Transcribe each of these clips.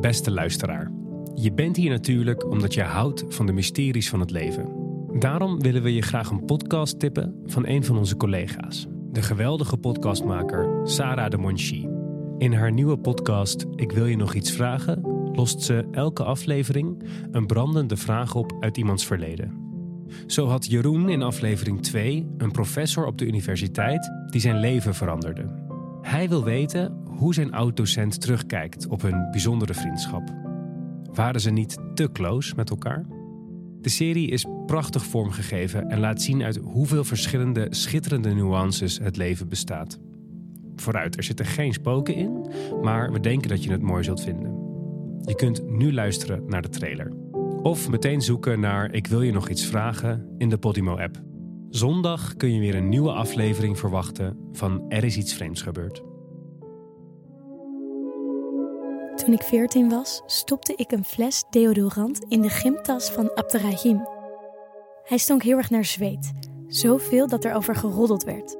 Beste luisteraar, je bent hier natuurlijk omdat je houdt van de mysteries van het leven. Daarom willen we je graag een podcast tippen van een van onze collega's, de geweldige podcastmaker Sarah de Monchi. In haar nieuwe podcast Ik wil je nog iets vragen, lost ze elke aflevering een brandende vraag op uit iemands verleden. Zo had Jeroen in aflevering 2 een professor op de universiteit die zijn leven veranderde. Hij wil weten hoe zijn oud-docent terugkijkt op hun bijzondere vriendschap. Waren ze niet te close met elkaar? De serie is prachtig vormgegeven en laat zien uit hoeveel verschillende schitterende nuances het leven bestaat. Vooruit, er zitten geen spoken in, maar we denken dat je het mooi zult vinden. Je kunt nu luisteren naar de trailer. Of meteen zoeken naar Ik wil je nog iets vragen in de Podimo-app. Zondag kun je weer een nieuwe aflevering verwachten van Er is iets vreemds gebeurd. Toen ik 14 was, stopte ik een fles deodorant in de gymtas van Abderrahim. Hij stonk heel erg naar zweet, zoveel dat er over geroddeld werd.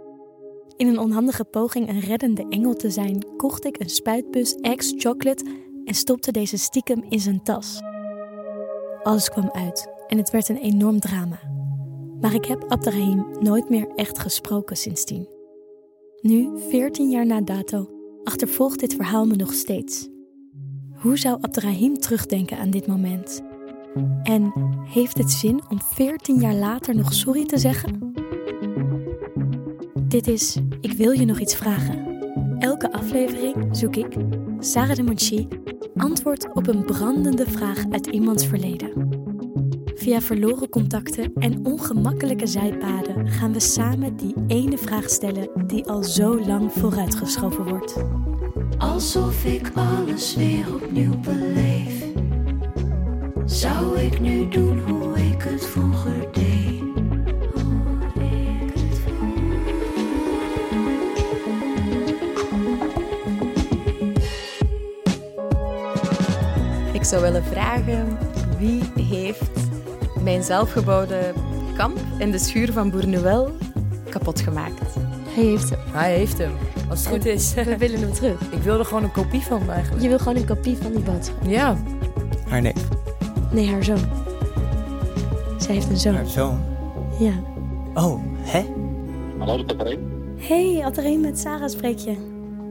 In een onhandige poging een reddende engel te zijn, kocht ik een spuitbus ex-chocolate en stopte deze stiekem in zijn tas. Alles kwam uit en het werd een enorm drama. Maar ik heb Abderrahim nooit meer echt gesproken sindsdien. Nu, 14 jaar na dato, achtervolgt dit verhaal me nog steeds. Hoe zou Abderrahim terugdenken aan dit moment? En heeft het zin om 14 jaar later nog sorry te zeggen? Dit is Ik wil je nog iets vragen. Elke aflevering zoek ik, Sarah de Monchi, antwoord op een brandende vraag uit iemands verleden. Via verloren contacten en ongemakkelijke zijpaden gaan we samen die ene vraag stellen die al zo lang vooruitgeschoven wordt. Alsof ik alles weer opnieuw beleef. Zou ik nu doen hoe ik het vroeger deed? Ik zou willen vragen wie heeft mijn zelfgebouwde kamp in de schuur van Boernuel kapot gemaakt. Hij heeft hem. Hij heeft hem. Als het goed is. We willen hem terug. Ik wil er gewoon een kopie van eigenlijk. Je wil gewoon een kopie van die boodschap. Ja. Haar neef, Nee, haar zoon. Zij heeft een zoon. haar zoon. Ja. Oh, hè? Hallo, Paparijn. Hey, Adrien met Sarah spreek je.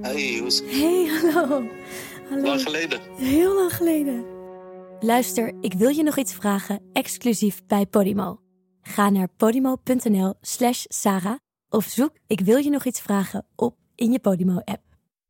Hey, hoe is het? Hey, hallo. Hallo. Lang geleden. Heel lang geleden. Luister, ik wil je nog iets vragen, exclusief bij Podimo. Ga naar podimo.nl slash Sarah of zoek Ik wil je nog iets vragen op in je Podimo-app.